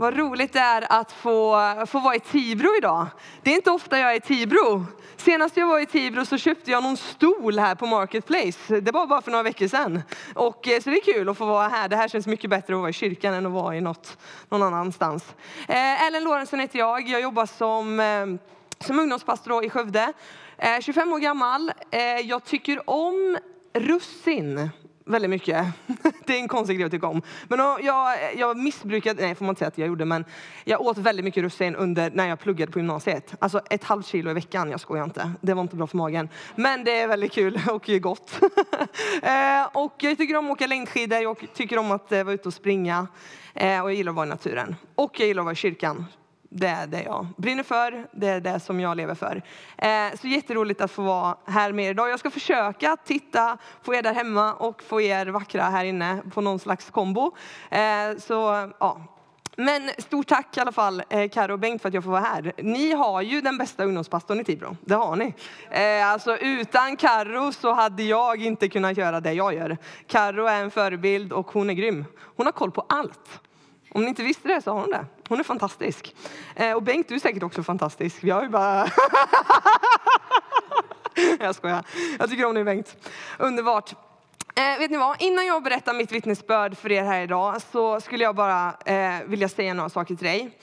Vad roligt det är att få, få vara i Tibro idag. Det är inte ofta jag är i Tibro. Senast jag var i Tibro så köpte jag någon stol här på Marketplace. Det var bara för några veckor sedan. Och, eh, så det är kul att få vara här. Det här känns mycket bättre att vara i kyrkan än att vara i något, någon annanstans. Eh, Ellen Lorentzen heter jag. Jag jobbar som, eh, som ungdomspastor i Skövde. Eh, 25 år gammal. Eh, jag tycker om russin väldigt mycket. Det är en konstig grej att tycka om. Men jag, jag missbrukade, nej får man inte säga att jag gjorde, men jag åt väldigt mycket russin under när jag pluggade på gymnasiet. Alltså ett halvt kilo i veckan, jag skojar inte. Det var inte bra för magen. Men det är väldigt kul och gott. Eh, och jag tycker om att åka längdskidor, jag tycker om att eh, vara ute och springa. Eh, och jag gillar att vara i naturen. Och jag gillar att vara i kyrkan det är det jag brinner för, det är det som jag lever för. Eh, så jätteroligt att få vara här med er idag. Jag ska försöka titta på er där hemma och få er vackra här inne på någon slags kombo. Eh, så ja, men stort tack i alla fall, eh, Karo och Bengt, för att jag får vara här. Ni har ju den bästa ungdomspastorn i Tibro. Det har ni. Eh, alltså, utan Karo så hade jag inte kunnat göra det jag gör. Karo är en förebild och hon är grym. Hon har koll på allt. Om ni inte visste det så har hon det. Hon är fantastisk. Eh, och Bengt, du är säkert också fantastisk. Jag är ju bara... jag skojar. Jag tycker om dig Bengt. Underbart. Eh, vet ni vad? Innan jag berättar mitt vittnesbörd för er här idag så skulle jag bara eh, vilja säga några saker till dig.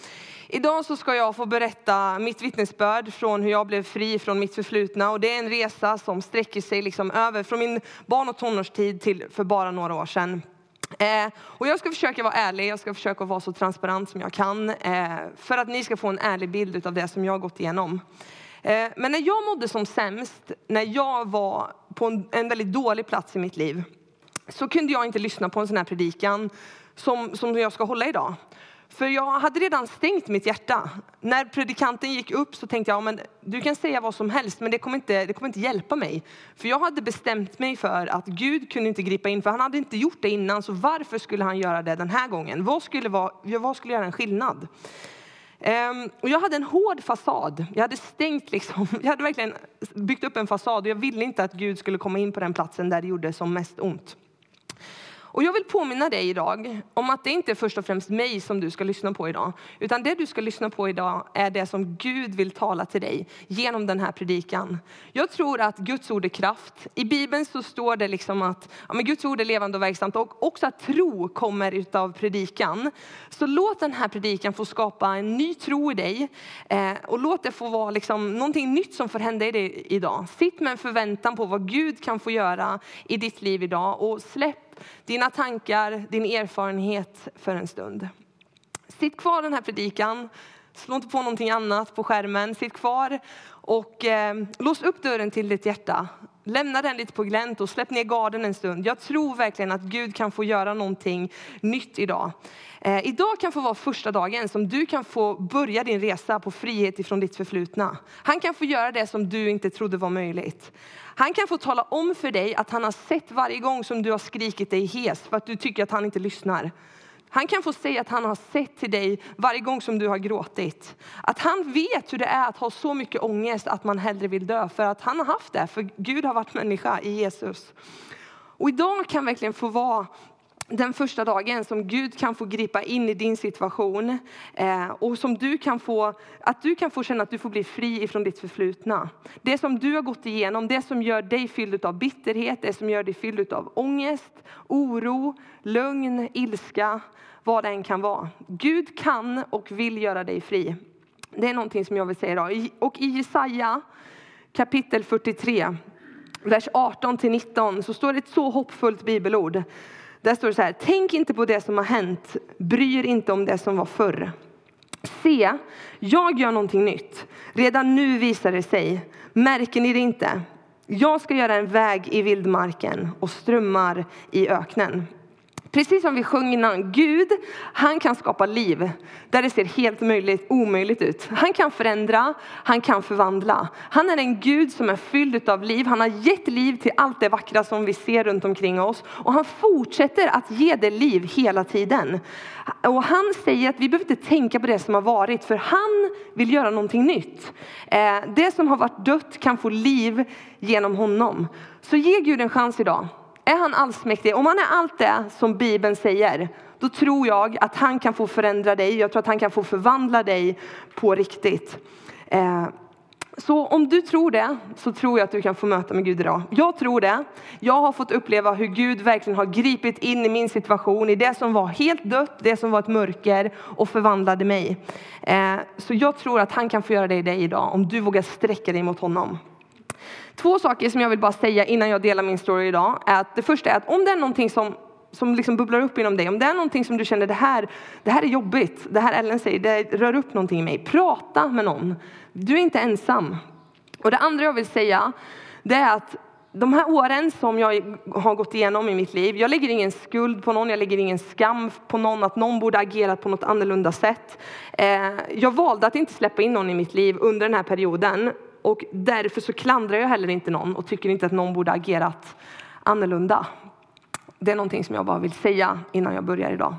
Idag så ska jag få berätta mitt vittnesbörd från hur jag blev fri från mitt förflutna. Och det är en resa som sträcker sig liksom över från min barn och tonårstid till för bara några år sedan. Eh, och jag ska försöka vara ärlig, jag ska försöka vara så transparent som jag kan eh, för att ni ska få en ärlig bild av det som jag har gått igenom. Eh, men när jag mådde som sämst, när jag var på en, en väldigt dålig plats i mitt liv så kunde jag inte lyssna på en sån här predikan som, som jag ska hålla idag. För jag hade redan stängt mitt hjärta. När predikanten gick upp så tänkte jag, ja, men du kan säga vad som helst, men det kommer, inte, det kommer inte hjälpa mig. För jag hade bestämt mig för att Gud kunde inte gripa in, för han hade inte gjort det innan, så varför skulle han göra det den här gången? Vad skulle, vara, vad skulle göra en skillnad? Um, och jag hade en hård fasad. Jag hade stängt liksom, jag hade verkligen byggt upp en fasad och jag ville inte att Gud skulle komma in på den platsen där det gjorde som mest ont. Och jag vill påminna dig idag om att det inte är först och främst mig som du ska lyssna på idag. Utan det du ska lyssna på idag är det som Gud vill tala till dig genom den här predikan. Jag tror att Guds ord är kraft. I Bibeln så står det liksom att ja, men Guds ord är levande och verksamt och också att tro kommer utav predikan. Så låt den här predikan få skapa en ny tro i dig. Eh, och låt det få vara liksom någonting nytt som får hända i dig idag. Sitt med en förväntan på vad Gud kan få göra i ditt liv idag och släpp dina tankar, din erfarenhet för en stund. Sitt kvar den här predikan, slå inte på någonting annat på skärmen. Sitt kvar och eh, lås upp dörren till ditt hjärta. Lämna den lite på glänt och släpp ner garden en stund. Jag tror verkligen att Gud kan få göra någonting nytt idag. Eh, idag kan få vara första dagen som du kan få börja din resa på frihet ifrån ditt förflutna. Han kan få göra det som du inte trodde var möjligt. Han kan få tala om för dig att han har sett varje gång som du har skrikit dig hes för att du tycker att han inte lyssnar. Han kan få säga att han har sett till dig varje gång som du har gråtit. Att han vet hur det är att ha så mycket ångest att man hellre vill dö. För att han har haft det, för Gud har varit människa i Jesus. Och idag kan verkligen få vara den första dagen som Gud kan få gripa in i din situation eh, och som du kan få, att du kan få känna att du får bli fri ifrån ditt förflutna. Det som du har gått igenom, det som gör dig fylld av bitterhet, det som gör dig fylld av ångest, oro, lögn, ilska, vad det än kan vara. Gud kan och vill göra dig fri. Det är någonting som jag vill säga idag. Och i Jesaja kapitel 43, vers 18 till 19 så står det ett så hoppfullt bibelord. Där står det så här, tänk inte på det som har hänt, bry er inte om det som var förr. Se, jag gör någonting nytt. Redan nu visar det sig. Märker ni det inte? Jag ska göra en väg i vildmarken och strömmar i öknen. Precis som vi sjöng innan, Gud, han kan skapa liv där det ser helt möjligt, omöjligt ut. Han kan förändra, han kan förvandla. Han är en Gud som är fylld av liv. Han har gett liv till allt det vackra som vi ser runt omkring oss. Och han fortsätter att ge det liv hela tiden. Och han säger att vi behöver inte tänka på det som har varit, för han vill göra någonting nytt. Eh, det som har varit dött kan få liv genom honom. Så ge Gud en chans idag. Är han allsmäktig, om han är allt det som Bibeln säger, då tror jag att han kan få förändra dig. Jag tror att han kan få förvandla dig på riktigt. Eh, så om du tror det, så tror jag att du kan få möta med Gud idag. Jag tror det. Jag har fått uppleva hur Gud verkligen har gripit in i min situation, i det som var helt dött, det som var ett mörker och förvandlade mig. Eh, så jag tror att han kan få göra det i dig idag, om du vågar sträcka dig mot honom. Två saker som jag vill bara säga innan jag delar min story idag. Är att det första är att om det är någonting som som liksom bubblar upp inom dig, om det är någonting som du känner det här, det här är jobbigt, det här Ellen säger, det rör upp någonting i mig. Prata med någon. Du är inte ensam. Och det andra jag vill säga, det är att de här åren som jag har gått igenom i mitt liv, jag lägger ingen skuld på någon, jag lägger ingen skam på någon, att någon borde agerat på något annorlunda sätt. Eh, jag valde att inte släppa in någon i mitt liv under den här perioden och därför så klandrar jag heller inte någon och tycker inte att någon borde agerat annorlunda. Det är någonting som jag bara vill säga innan jag börjar idag.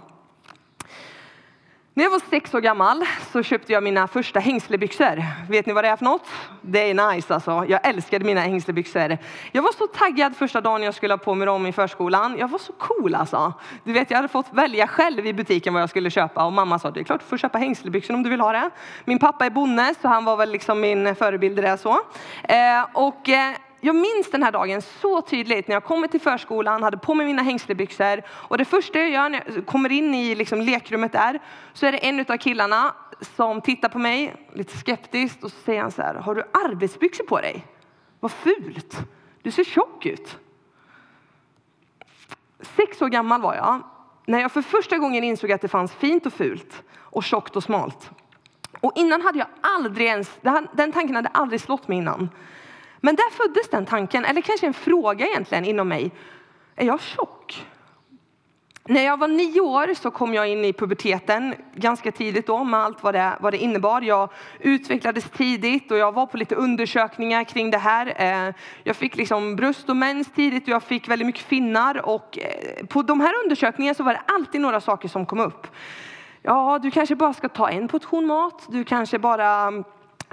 När jag var sex år gammal så köpte jag mina första hängslebyxor. Vet ni vad det är för något? Det är nice alltså. Jag älskade mina hängslebyxor. Jag var så taggad första dagen jag skulle ha på mig dem i förskolan. Jag var så cool alltså. Du vet, jag hade fått välja själv i butiken vad jag skulle köpa och mamma sa det är klart du får köpa hängslebyxor om du vill ha det. Min pappa är bonde så han var väl liksom min förebild i det så. Eh, och eh, jag minns den här dagen så tydligt när jag kommer till förskolan, hade på mig mina hängslebyxor och det första jag gör när jag kommer in i liksom lekrummet där så är det en av killarna som tittar på mig lite skeptiskt och så säger han så här, har du arbetsbyxor på dig? Vad fult! Du ser tjock ut. Sex år gammal var jag när jag för första gången insåg att det fanns fint och fult och tjockt och smalt. Och innan hade jag aldrig ens, den tanken hade aldrig slått mig innan. Men där föddes den tanken, eller kanske en fråga egentligen inom mig. Är jag tjock? När jag var nio år så kom jag in i puberteten ganska tidigt då med allt vad det, vad det innebar. Jag utvecklades tidigt och jag var på lite undersökningar kring det här. Eh, jag fick liksom bröst och mens tidigt och jag fick väldigt mycket finnar och eh, på de här undersökningarna så var det alltid några saker som kom upp. Ja, du kanske bara ska ta en portion mat. Du kanske bara mm,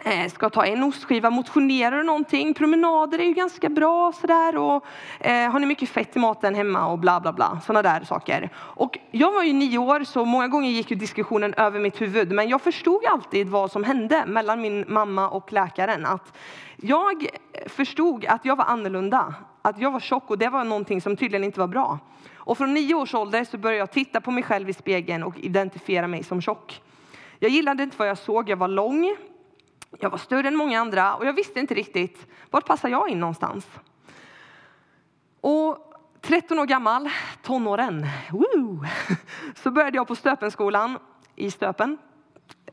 Eh, ska ta en ostskiva, motionerar du någonting? Promenader är ju ganska bra sådär och eh, har ni mycket fett i maten hemma och bla bla bla, sådana där saker. Och jag var ju nio år så många gånger gick ju diskussionen över mitt huvud men jag förstod alltid vad som hände mellan min mamma och läkaren. Att jag förstod att jag var annorlunda, att jag var tjock och det var någonting som tydligen inte var bra. Och från nio års ålder så började jag titta på mig själv i spegeln och identifiera mig som tjock. Jag gillade inte vad jag såg, jag var lång, jag var större än många andra och jag visste inte riktigt vart passar jag in någonstans. Och 13 år gammal, tonåren, woo, så började jag på Stöpenskolan i Stöpen.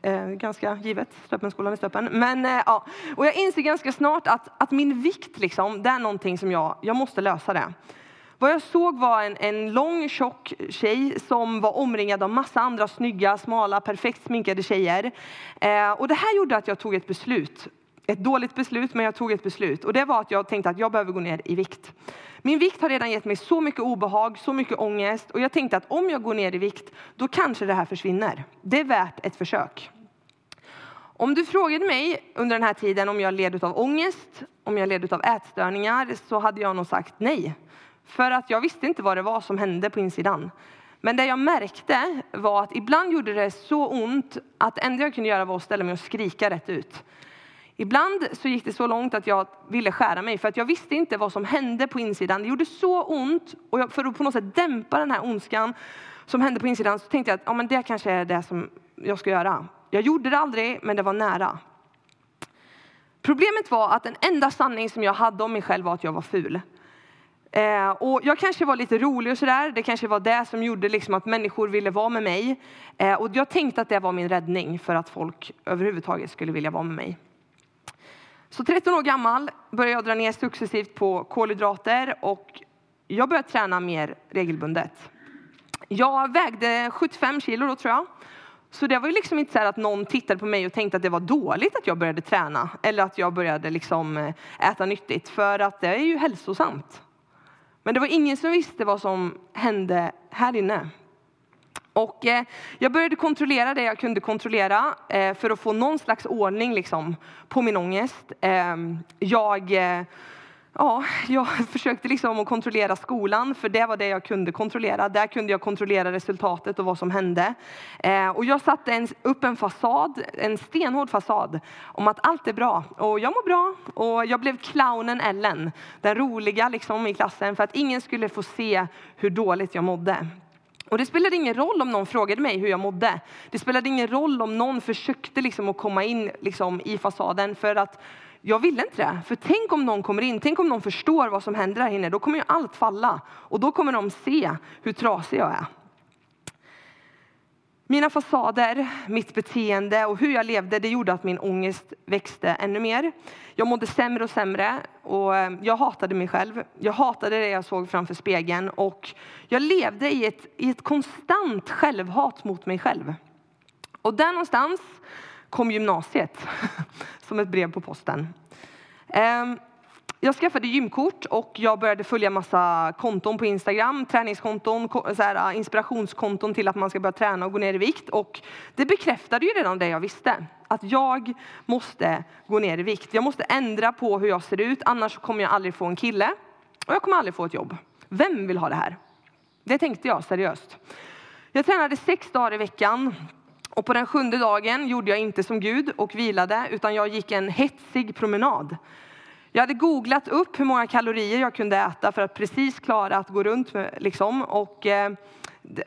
Eh, ganska givet, Stöpenskolan i Stöpen. Men, eh, ja. Och jag inser ganska snart att, att min vikt, liksom, det är någonting som jag, jag måste lösa det. Vad jag såg var en, en lång tjock tjej som var omringad av massa andra snygga, smala, perfekt sminkade tjejer. Eh, och det här gjorde att jag tog ett beslut. Ett dåligt beslut, men jag tog ett beslut. Och det var att jag tänkte att jag behöver gå ner i vikt. Min vikt har redan gett mig så mycket obehag, så mycket ångest. Och jag tänkte att om jag går ner i vikt, då kanske det här försvinner. Det är värt ett försök. Om du frågade mig under den här tiden om jag led av ångest, om jag led av ätstörningar, så hade jag nog sagt nej. För att jag visste inte vad det var som hände på insidan. Men det jag märkte var att ibland gjorde det så ont att det enda jag kunde göra var att ställa mig och skrika rätt ut. Ibland så gick det så långt att jag ville skära mig för att jag visste inte vad som hände på insidan. Det gjorde så ont och för att på något sätt dämpa den här ondskan som hände på insidan så tänkte jag att ja, men det kanske är det som jag ska göra. Jag gjorde det aldrig, men det var nära. Problemet var att den enda sanning som jag hade om mig själv var att jag var ful. Eh, och jag kanske var lite rolig och sådär. Det kanske var det som gjorde liksom att människor ville vara med mig. Eh, och jag tänkte att det var min räddning för att folk överhuvudtaget skulle vilja vara med mig. Så 13 år gammal började jag dra ner successivt på kolhydrater och jag började träna mer regelbundet. Jag vägde 75 kilo då tror jag. Så det var ju liksom inte så att någon tittade på mig och tänkte att det var dåligt att jag började träna eller att jag började liksom eh, äta nyttigt för att det är ju hälsosamt. Men det var ingen som visste vad som hände här inne. Och eh, jag började kontrollera det jag kunde kontrollera eh, för att få någon slags ordning liksom, på min ångest. Ehm, eh, jag Ja, jag försökte liksom att kontrollera skolan, för det var det jag kunde kontrollera. Där kunde jag kontrollera resultatet och vad som hände. Eh, och jag satte en, upp en fasad, en stenhård fasad, om att allt är bra. Och jag mår bra. Och jag blev clownen Ellen, den roliga liksom i klassen, för att ingen skulle få se hur dåligt jag mådde. Och det spelade ingen roll om någon frågade mig hur jag mådde. Det spelade ingen roll om någon försökte liksom att komma in liksom i fasaden, för att jag ville inte det. För tänk om någon kommer in, tänk om någon förstår vad som händer här inne. Då kommer ju allt falla. Och då kommer de se hur trasig jag är. Mina fasader, mitt beteende och hur jag levde, det gjorde att min ångest växte ännu mer. Jag mådde sämre och sämre och eh, jag hatade mig själv. Jag hatade det jag såg framför spegeln och jag levde i ett, i ett konstant självhat mot mig själv. Och där någonstans kom gymnasiet som ett brev på posten. Ehm, jag skaffade gymkort och jag började följa massa konton på Instagram, träningskonton, så här, äh, inspirationskonton till att man ska börja träna och gå ner i vikt. Och det bekräftade ju redan det jag visste, att jag måste gå ner i vikt. Jag måste ändra på hur jag ser ut, annars kommer jag aldrig få en kille och jag kommer aldrig få ett jobb. Vem vill ha det här? Det tänkte jag seriöst. Jag tränade sex dagar i veckan och på den sjunde dagen gjorde jag inte som Gud och vilade, utan jag gick en hetsig promenad. Jag hade googlat upp hur många kalorier jag kunde äta för att precis klara att gå runt med, liksom. och, eh,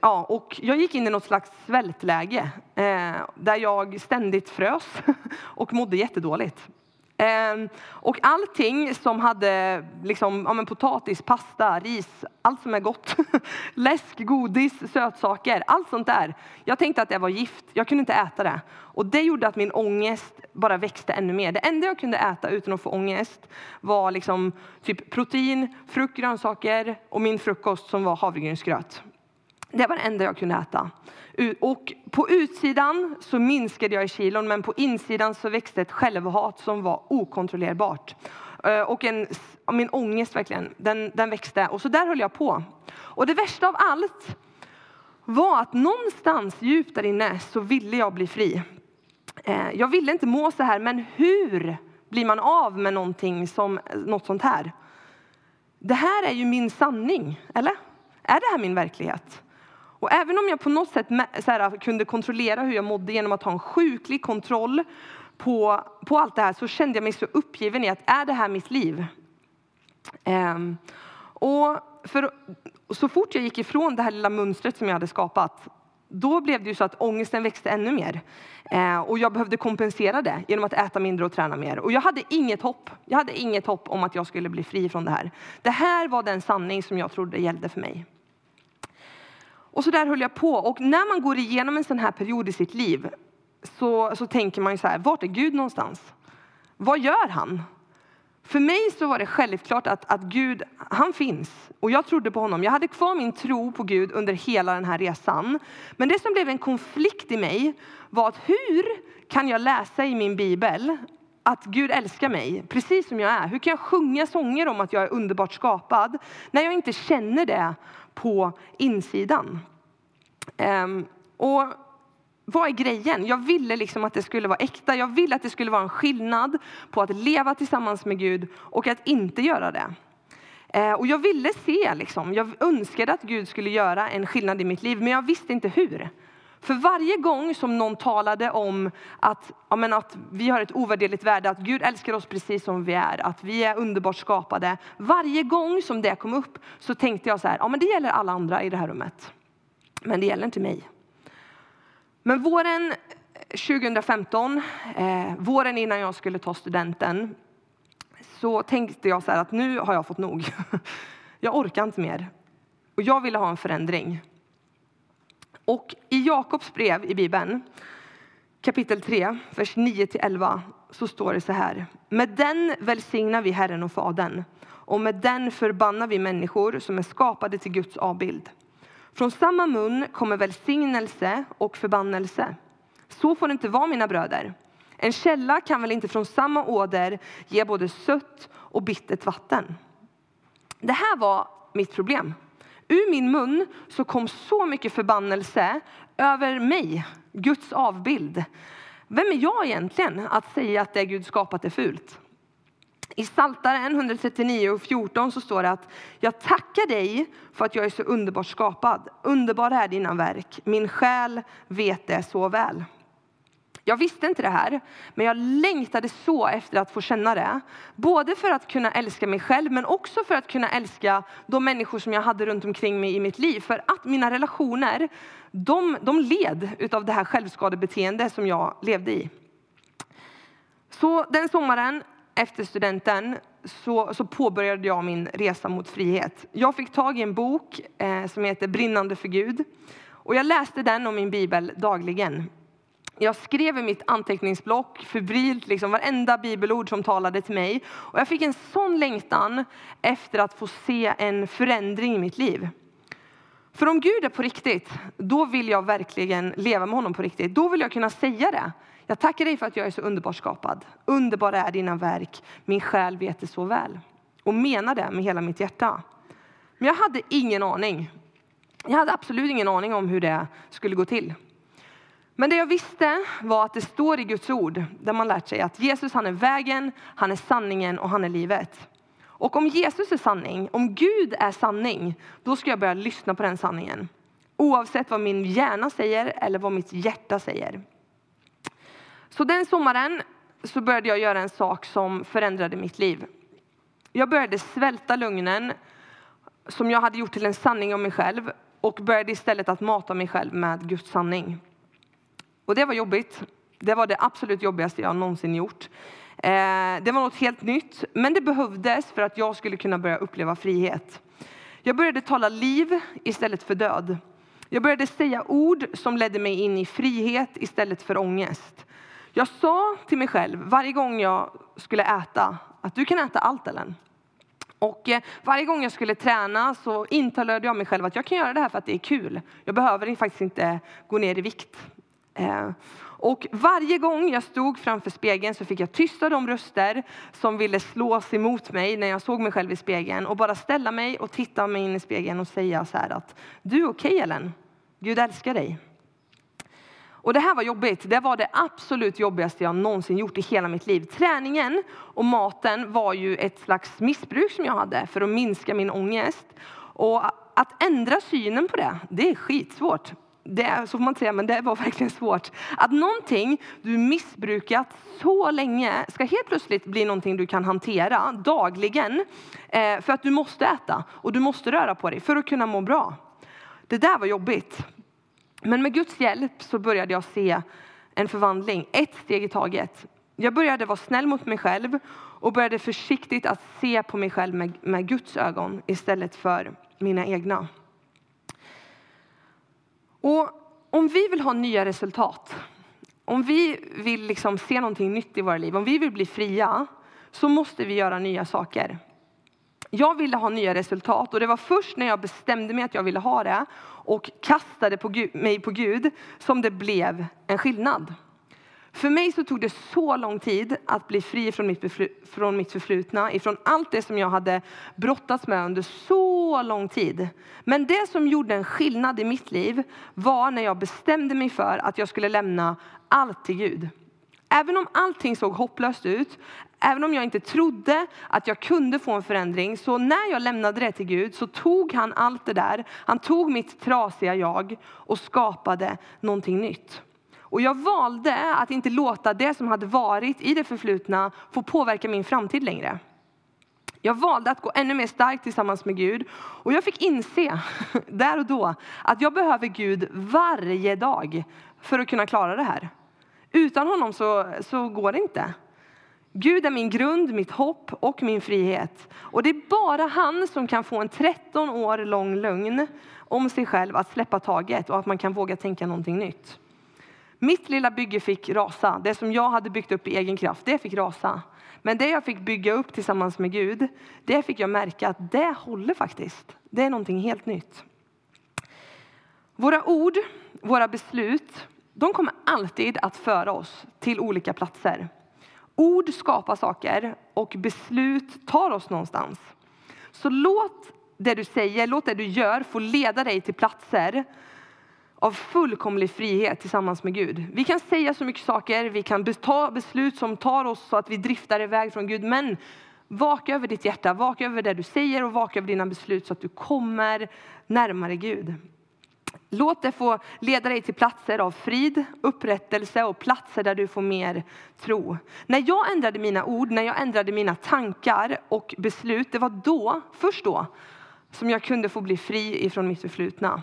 ja, och jag gick in i något slags svältläge eh, där jag ständigt frös och mådde jättedåligt. Ehm, och allting som hade liksom, ja, men potatis, pasta, ris, allt som är gott, läsk, godis, sötsaker, allt sånt där. Jag tänkte att det var gift, jag kunde inte äta det. Och det gjorde att min ångest bara växte ännu mer. Det enda jag kunde äta utan att få ångest var liksom typ protein, frukt, grönsaker och min frukost som var havregrynsgröt. Det var det enda jag kunde äta. Och på utsidan så minskade jag i kilon, men på insidan så växte ett självhat som var okontrollerbart. Och en, min ångest verkligen, den, den växte. Och så där höll jag på. Och det värsta av allt var att någonstans djupt där inne så ville jag bli fri. Jag ville inte må så här, men hur blir man av med någonting som något sånt här? Det här är ju min sanning, eller? Är det här min verklighet? Och även om jag på något sätt så här, ah, kunde kontrollera hur jag mådde genom att ha en sjuklig kontroll på, på allt det här så kände jag mig så uppgiven i att är det här mitt liv? Um, och för, så fort jag gick ifrån det här lilla mönstret som jag hade skapat då blev det ju så att ångesten växte ännu mer. Eh, och jag behövde kompensera det genom att äta mindre och träna mer. Och jag hade inget hopp. Jag hade inget hopp om att jag skulle bli fri från det här. Det här var den sanning som jag trodde gällde för mig. Och så där höll jag på. Och när man går igenom en sån här period i sitt liv så, så tänker man ju så här, vart är Gud någonstans? Vad gör han? För mig så var det självklart att, att Gud, han finns. Och jag trodde på honom. Jag hade kvar min tro på Gud under hela den här resan. Men det som blev en konflikt i mig var att hur kan jag läsa i min bibel att Gud älskar mig precis som jag är? Hur kan jag sjunga sånger om att jag är underbart skapad när jag inte känner det på insidan. Um, och vad är grejen? Jag ville liksom att det skulle vara äkta. Jag ville att det skulle vara en skillnad på att leva tillsammans med Gud och att inte göra det. Uh, och jag ville se, liksom, jag önskade att Gud skulle göra en skillnad i mitt liv, men jag visste inte hur. För varje gång som någon talade om att, ja, men att vi har ett ovärderligt värde, att Gud älskar oss precis som vi är, att vi är underbart skapade. Varje gång som det kom upp så tänkte jag så här, ja men det gäller alla andra i det här rummet. Men det gäller inte mig. Men våren 2015, eh, våren innan jag skulle ta studenten, så tänkte jag så här att nu har jag fått nog. Jag orkar inte mer. Och jag ville ha en förändring. Och i Jakobs brev i Bibeln, kapitel 3, vers 9-11, så står det så här. Med den välsignar vi Herren och Fadern och med den förbannar vi människor som är skapade till Guds avbild. Från samma mun kommer välsignelse och förbannelse. Så får det inte vara, mina bröder. En källa kan väl inte från samma åder ge både sött och bittert vatten? Det här var mitt problem. Ur min mun så kom så mycket förbannelse över mig, Guds avbild. Vem är jag egentligen att säga att det Gud skapat är fult? I Saltaren 139 och 14 så står det att jag tackar dig för att jag är så underbart skapad. Underbar är dina verk. Min själ vet det så väl. Jag visste inte det här, men jag längtade så efter att få känna det. Både för att kunna älska mig själv, men också för att kunna älska de människor som jag hade runt omkring mig i mitt liv. För att mina relationer, de, de led av det här självskadebeteende som jag levde i. Så den sommaren efter studenten så, så, påbörjade jag min resa mot frihet. Jag fick tag i en bok eh, som heter Brinnande för Gud. Och jag läste den och min bibel dagligen. Jag skrev i mitt anteckningsblock febrilt liksom varenda bibelord som talade till mig. Och jag fick en sån längtan efter att få se en förändring i mitt liv. För om Gud är på riktigt, då vill jag verkligen leva med honom på riktigt. Då vill jag kunna säga det. Jag tackar dig för att jag är så underbart skapad. Underbara är dina verk, min själ vet det så väl. Och menar det med hela mitt hjärta. Men jag hade ingen aning. Jag hade absolut ingen aning om hur det skulle gå till. Men det jag visste var att det står i Guds ord, där man lärt sig att Jesus han är vägen, han är sanningen och han är livet. Och om Jesus är sanning, om Gud är sanning, då ska jag börja lyssna på den sanningen. Oavsett vad min hjärna säger eller vad mitt hjärta säger. Så den sommaren så började jag göra en sak som förändrade mitt liv. Jag började svälta lögnen som jag hade gjort till en sanning om mig själv och började istället att mata mig själv med Guds sanning. Och det var jobbigt. Det var det absolut jobbigaste jag någonsin gjort. Eh, det var något helt nytt, men det behövdes för att jag skulle kunna börja uppleva frihet. Jag började tala liv istället för död. Jag började säga ord som ledde mig in i frihet istället för ångest. Jag sa till mig själv varje gång jag skulle äta att du kan äta allt Ellen. Och eh, varje gång jag skulle träna så intalade jag mig själv att jag kan göra det här för att det är kul. Jag behöver faktiskt inte gå ner i vikt. Eh, och varje gång jag stod framför spegeln så fick jag tysta de röster som ville slås emot mig när jag såg mig själv i spegeln och bara ställa mig och titta mig in i spegeln och säga så här att du är okej okay, Ellen, Gud älskar dig. Och det här var jobbigt. Det var det absolut jobbigaste jag någonsin gjort i hela mitt liv. Träningen och maten var ju ett slags missbruk som jag hade för att minska min ångest. Och att ändra synen på det, det är skitsvårt det, så får man säga, men det var verkligen svårt. Att någonting du missbrukat så länge ska helt plötsligt bli någonting du kan hantera dagligen. Eh, för att du måste äta och du måste röra på dig för att kunna må bra. Det där var jobbigt. Men med Guds hjälp så började jag se en förvandling, ett steg i taget. Jag började vara snäll mot mig själv och började försiktigt att se på mig själv med, med Guds ögon istället för mina egna. Och om vi vill ha nya resultat, om vi vill liksom se någonting nytt i våra liv, om vi vill bli fria, så måste vi göra nya saker. Jag ville ha nya resultat och det var först när jag bestämde mig att jag ville ha det och kastade på Gud, mig på Gud som det blev en skillnad. För mig så tog det så lång tid att bli fri från mitt, från mitt förflutna, ifrån allt det som jag hade brottats med under så lång tid. Men det som gjorde en skillnad i mitt liv var när jag bestämde mig för att jag skulle lämna allt till Gud. Även om allting såg hopplöst ut, även om jag inte trodde att jag kunde få en förändring, så när jag lämnade det till Gud så tog han allt det där, han tog mitt trasiga jag och skapade någonting nytt. Och jag valde att inte låta det som hade varit i det förflutna få påverka min framtid längre. Jag valde att gå ännu mer starkt tillsammans med Gud och jag fick inse där och då att jag behöver Gud varje dag för att kunna klara det här. Utan honom så, så går det inte. Gud är min grund, mitt hopp och min frihet. Och det är bara han som kan få en 13 år lång lögn om sig själv att släppa taget och att man kan våga tänka någonting nytt. Mitt lilla bygge fick rasa. Det som jag hade byggt upp i egen kraft, det fick rasa. Men det jag fick bygga upp tillsammans med Gud, det fick jag märka att det håller faktiskt. Det är någonting helt nytt. Våra ord, våra beslut, de kommer alltid att föra oss till olika platser. Ord skapar saker och beslut tar oss någonstans. Så låt det du säger, låt det du gör få leda dig till platser av fullkomlig frihet tillsammans med Gud. Vi kan säga så mycket saker, vi kan ta beslut som tar oss så att vi driftar iväg från Gud. Men Vaka över ditt hjärta, vaka över det du säger och vaka över dina beslut så att du kommer närmare Gud. Låt det få leda dig till platser av frid, upprättelse och platser där du får mer tro. När jag ändrade mina ord, när jag ändrade mina tankar och beslut, det var då, först då, som jag kunde få bli fri ifrån mitt förflutna.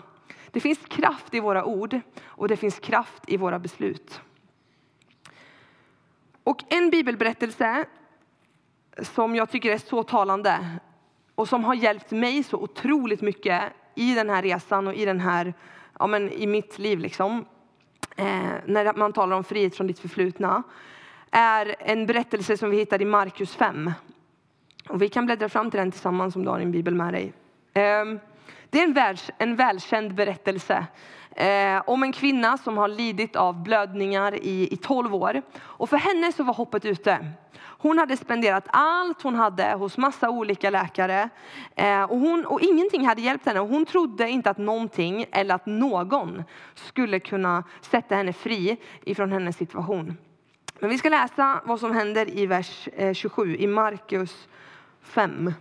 Det finns kraft i våra ord och det finns kraft i våra beslut. Och en bibelberättelse som jag tycker är så talande och som har hjälpt mig så otroligt mycket i den här resan och i, den här, ja, men i mitt liv. Liksom. Eh, när man talar om frihet från ditt förflutna är en berättelse som vi hittar i Markus 5. Och vi kan bläddra fram till den tillsammans om du har din bibel med dig. Eh, det är en, världs, en välkänd berättelse eh, om en kvinna som har lidit av blödningar i, i 12 år. Och för henne så var hoppet ute. Hon hade spenderat allt hon hade hos massa olika läkare eh, och, hon, och ingenting hade hjälpt henne. Hon trodde inte att någonting eller att någon skulle kunna sätta henne fri ifrån hennes situation. Men vi ska läsa vad som händer i vers eh, 27 i Markus 5.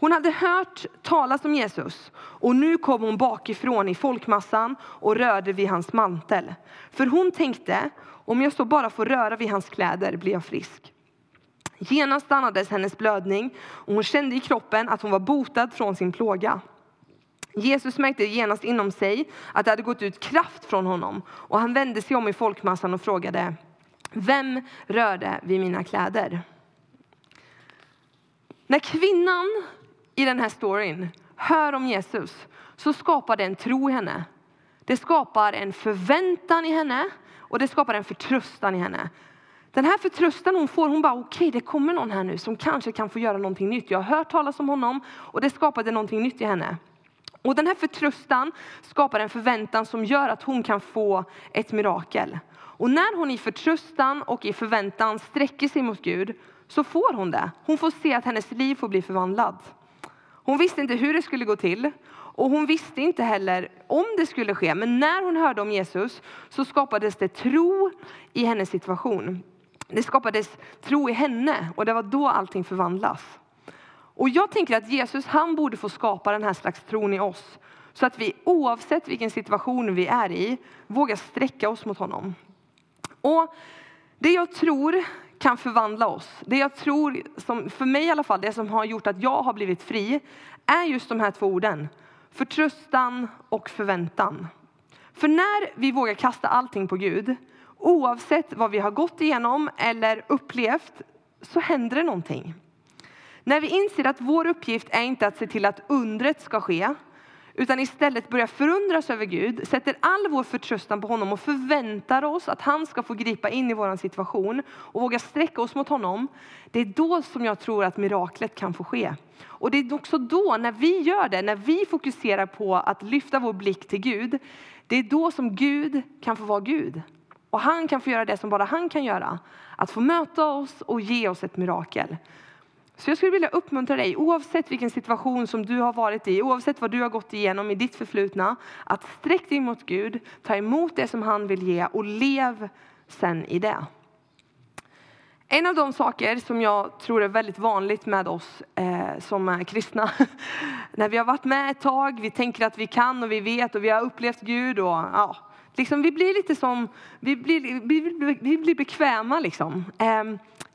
Hon hade hört talas om Jesus och nu kom hon bakifrån i folkmassan och rörde vid hans mantel. För hon tänkte, om jag så bara får röra vid hans kläder blir jag frisk. Genast stannades hennes blödning och hon kände i kroppen att hon var botad från sin plåga. Jesus märkte genast inom sig att det hade gått ut kraft från honom och han vände sig om i folkmassan och frågade Vem rörde vid mina kläder? När kvinnan i den här storyn hör om Jesus så skapar det en tro i henne. Det skapar en förväntan i henne och det skapar en förtröstan i henne. Den här förtröstan hon får, hon bara okej okay, det kommer någon här nu som kanske kan få göra någonting nytt. Jag har hört talas om honom och det skapade någonting nytt i henne. Och den här förtröstan skapar en förväntan som gör att hon kan få ett mirakel. Och när hon i förtröstan och i förväntan sträcker sig mot Gud så får hon det. Hon får se att hennes liv får bli förvandlat. Hon visste inte hur det skulle gå till och hon visste inte heller om det skulle ske. Men när hon hörde om Jesus så skapades det tro i hennes situation. Det skapades tro i henne och det var då allting förvandlas. Och jag tänker att Jesus han borde få skapa den här slags tron i oss. Så att vi oavsett vilken situation vi är i vågar sträcka oss mot honom. Och det jag tror kan förvandla oss. Det jag tror, som, för mig i alla fall, det som har gjort att jag har blivit fri, är just de här två orden. Förtröstan och förväntan. För när vi vågar kasta allting på Gud, oavsett vad vi har gått igenom eller upplevt, så händer det någonting. När vi inser att vår uppgift är inte att se till att undret ska ske, utan istället börjar förundras över Gud, sätter all vår förtröstan på honom och förväntar oss att han ska få gripa in i vår situation och våga sträcka oss mot honom. Det är då som jag tror att miraklet kan få ske. Och det är också då, när vi gör det, när vi fokuserar på att lyfta vår blick till Gud, det är då som Gud kan få vara Gud. Och han kan få göra det som bara han kan göra. Att få möta oss och ge oss ett mirakel. Så jag skulle vilja uppmuntra dig, oavsett vilken situation som du har varit i, oavsett vad du har gått igenom i ditt förflutna, att sträck dig mot Gud, ta emot det som han vill ge och lev sen i det. En av de saker som jag tror är väldigt vanligt med oss eh, som är kristna, när vi har varit med ett tag, vi tänker att vi kan och vi vet och vi har upplevt Gud och ja, liksom vi blir lite som, vi blir, vi, vi blir bekväma liksom. Eh,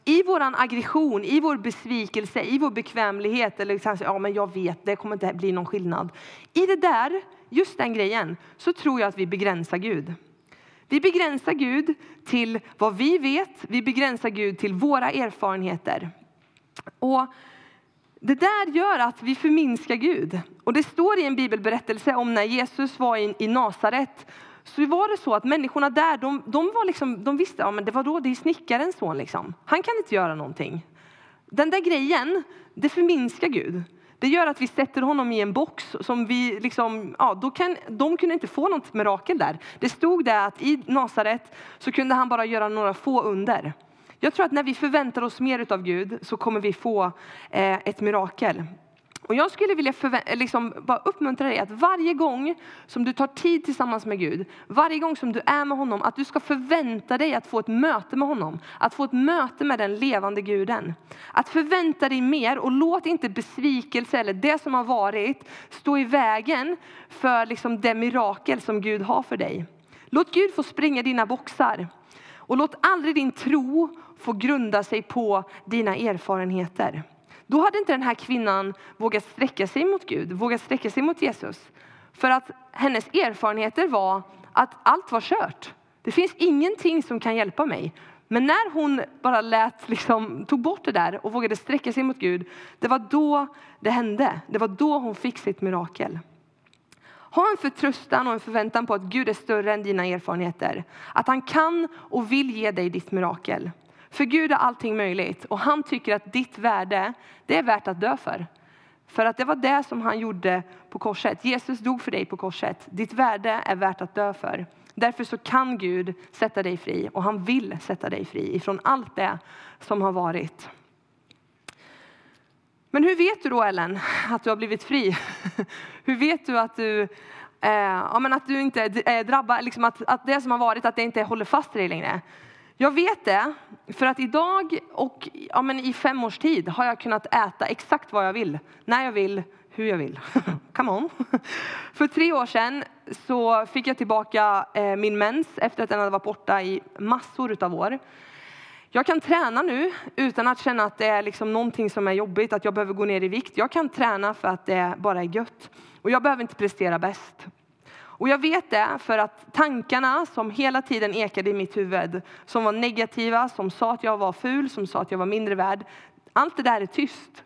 i vår aggression, i vår besvikelse, i vår bekvämlighet, eller kanske, ja men jag vet, det kommer inte bli någon skillnad. I det där, just den grejen, så tror jag att vi begränsar Gud. Vi begränsar Gud till vad vi vet, vi begränsar Gud till våra erfarenheter. Och det där gör att vi förminskar Gud. Och det står i en bibelberättelse om när Jesus var i, i Nasaret så var det så att människorna där, de, de, var liksom, de visste, ja men det var då det är snickarens son liksom. Han kan inte göra någonting. Den där grejen, det förminskar Gud. Det gör att vi sätter honom i en box som vi liksom, ja, då kan, de kunde inte få något mirakel där. Det stod där att i Nasaret så kunde han bara göra några få under. Jag tror att när vi förväntar oss mer av Gud så kommer vi få eh, ett mirakel. Och jag skulle vilja liksom bara uppmuntra dig att varje gång som du tar tid tillsammans med Gud, varje gång som du är med honom, att du ska förvänta dig att få ett möte med honom. Att få ett möte med den levande guden. Att förvänta dig mer och låt inte besvikelse eller det som har varit stå i vägen för liksom det mirakel som Gud har för dig. Låt Gud få springa dina boxar. Och låt aldrig din tro få grunda sig på dina erfarenheter. Då hade inte den här kvinnan vågat sträcka sig mot Gud, vågat sträcka sig mot Jesus. För att hennes erfarenheter var att allt var kört. Det finns ingenting som kan hjälpa mig. Men när hon bara lät, liksom, tog bort det där och vågade sträcka sig mot Gud, det var då det hände. Det var då hon fick sitt mirakel. Ha en förtröstan och en förväntan på att Gud är större än dina erfarenheter. Att han kan och vill ge dig ditt mirakel. För Gud är allting möjligt och han tycker att ditt värde, det är värt att dö för. För att det var det som han gjorde på korset. Jesus dog för dig på korset. Ditt värde är värt att dö för. Därför så kan Gud sätta dig fri och han vill sätta dig fri ifrån allt det som har varit. Men hur vet du då Ellen att du har blivit fri? Hur vet du att du, eh, ja, men att du inte eh, är drabbad, liksom att, att det som har varit att det inte håller fast dig längre? Jag vet det, för att idag och ja, men i fem års tid har jag kunnat äta exakt vad jag vill, när jag vill, hur jag vill. Come on! För tre år sedan så fick jag tillbaka eh, min mens efter att den hade varit borta i massor av år. Jag kan träna nu utan att känna att det är liksom någonting som är jobbigt, att jag behöver gå ner i vikt. Jag kan träna för att det bara är gött. Och jag behöver inte prestera bäst. Och jag vet det för att tankarna som hela tiden ekade i mitt huvud, som var negativa, som sa att jag var ful, som sa att jag var mindre värd. Allt det där är tyst.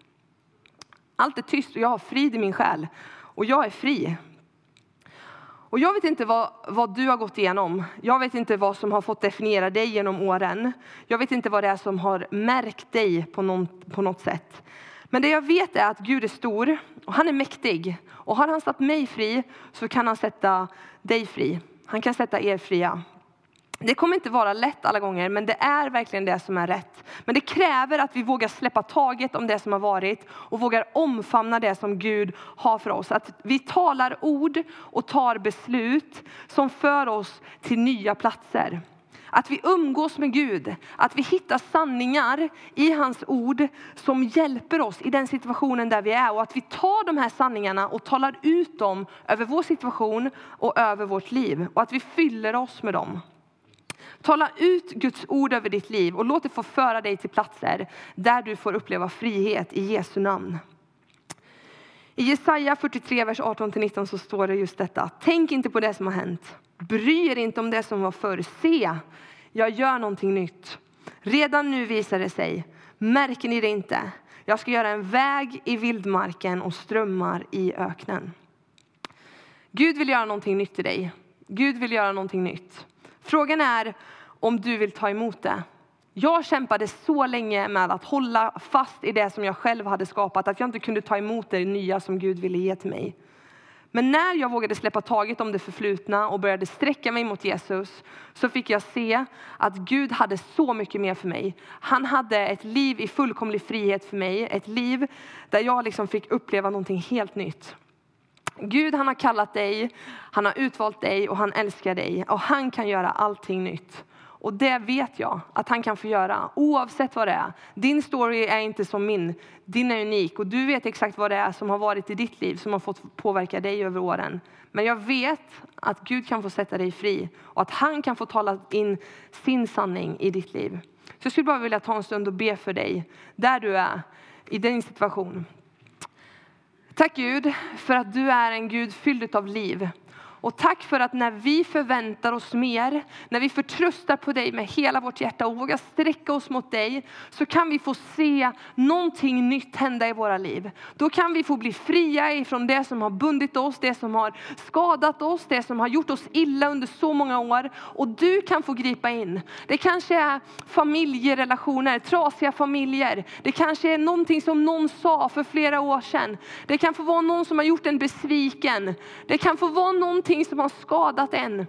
Allt är tyst och jag har frid i min själ. Och jag är fri. Och jag vet inte vad, vad, du har gått igenom. Jag vet inte vad som har fått definiera dig genom åren. Jag vet inte vad det är som har märkt dig på, någon, på något sätt. Men det jag vet är att Gud är stor och han är mäktig. Och har han satt mig fri så kan han sätta dig fri. Han kan sätta er fria. Det kommer inte vara lätt alla gånger, men det är verkligen det som är rätt. Men det kräver att vi vågar släppa taget om det som har varit och vågar omfamna det som Gud har för oss. Att vi talar ord och tar beslut som för oss till nya platser. Att vi umgås med Gud, att vi hittar sanningar i hans ord som hjälper oss i den situationen där vi är och att vi tar de här sanningarna och talar ut dem över vår situation och över vårt liv och att vi fyller oss med dem. Tala ut Guds ord över ditt liv och låt det få föra dig till platser där du får uppleva frihet i Jesu namn. I Jesaja 43, vers 18-19 så står det just detta. Tänk inte på det som har hänt. Bry er inte om det som var förr. Se, jag gör någonting nytt. Redan nu visar det sig. Märker ni det inte? Jag ska göra en väg i vildmarken och strömmar i öknen. Gud vill göra någonting nytt i dig. Gud vill göra någonting nytt. Frågan är om du vill ta emot det. Jag kämpade så länge med att hålla fast i det som jag själv hade skapat att jag inte kunde ta emot det nya som Gud ville ge till mig. Men när jag vågade släppa taget om det förflutna och började sträcka mig mot Jesus så fick jag se att Gud hade så mycket mer för mig. Han hade ett liv i fullkomlig frihet för mig, ett liv där jag liksom fick uppleva någonting helt nytt. Gud han har kallat dig, han har utvalt dig och han älskar dig och han kan göra allting nytt. Och det vet jag att han kan få göra oavsett vad det är. Din story är inte som min. Din är unik och du vet exakt vad det är som har varit i ditt liv som har fått påverka dig över åren. Men jag vet att Gud kan få sätta dig fri och att han kan få tala in sin sanning i ditt liv. Så jag skulle bara vilja ta en stund och be för dig där du är i din situation. Tack Gud för att du är en Gud fylld av liv. Och tack för att när vi förväntar oss mer, när vi förtröstar på dig med hela vårt hjärta och vågar sträcka oss mot dig, så kan vi få se någonting nytt hända i våra liv. Då kan vi få bli fria ifrån det som har bundit oss, det som har skadat oss, det som har gjort oss illa under så många år. Och du kan få gripa in. Det kanske är familjerelationer, trasiga familjer. Det kanske är någonting som någon sa för flera år sedan. Det kan få vara någon som har gjort en besviken. Det kan få vara någonting någonting som har skadat en.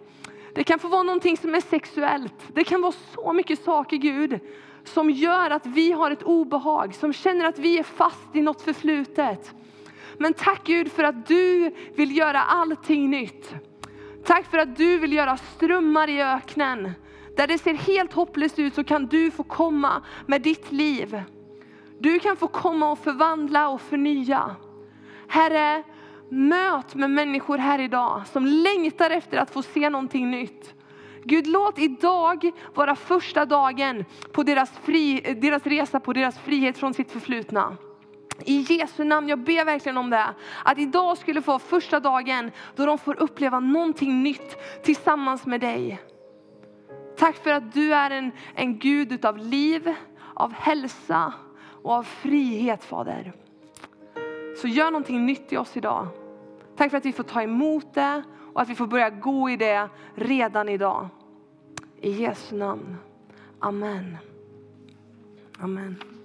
Det kan få vara någonting som är sexuellt. Det kan vara så mycket saker Gud som gör att vi har ett obehag, som känner att vi är fast i något förflutet. Men tack Gud för att du vill göra allting nytt. Tack för att du vill göra strömmar i öknen. Där det ser helt hopplöst ut så kan du få komma med ditt liv. Du kan få komma och förvandla och förnya. Herre, möt med människor här idag som längtar efter att få se någonting nytt. Gud, låt idag vara första dagen på deras, fri, deras resa på deras frihet från sitt förflutna. I Jesu namn, jag ber verkligen om det. Att idag skulle få första dagen då de får uppleva någonting nytt tillsammans med dig. Tack för att du är en, en Gud utav liv, av hälsa och av frihet Fader. Så gör någonting nytt i oss idag. Tack för att vi får ta emot det och att vi får börja gå i det redan idag. I Jesu namn. Amen. Amen.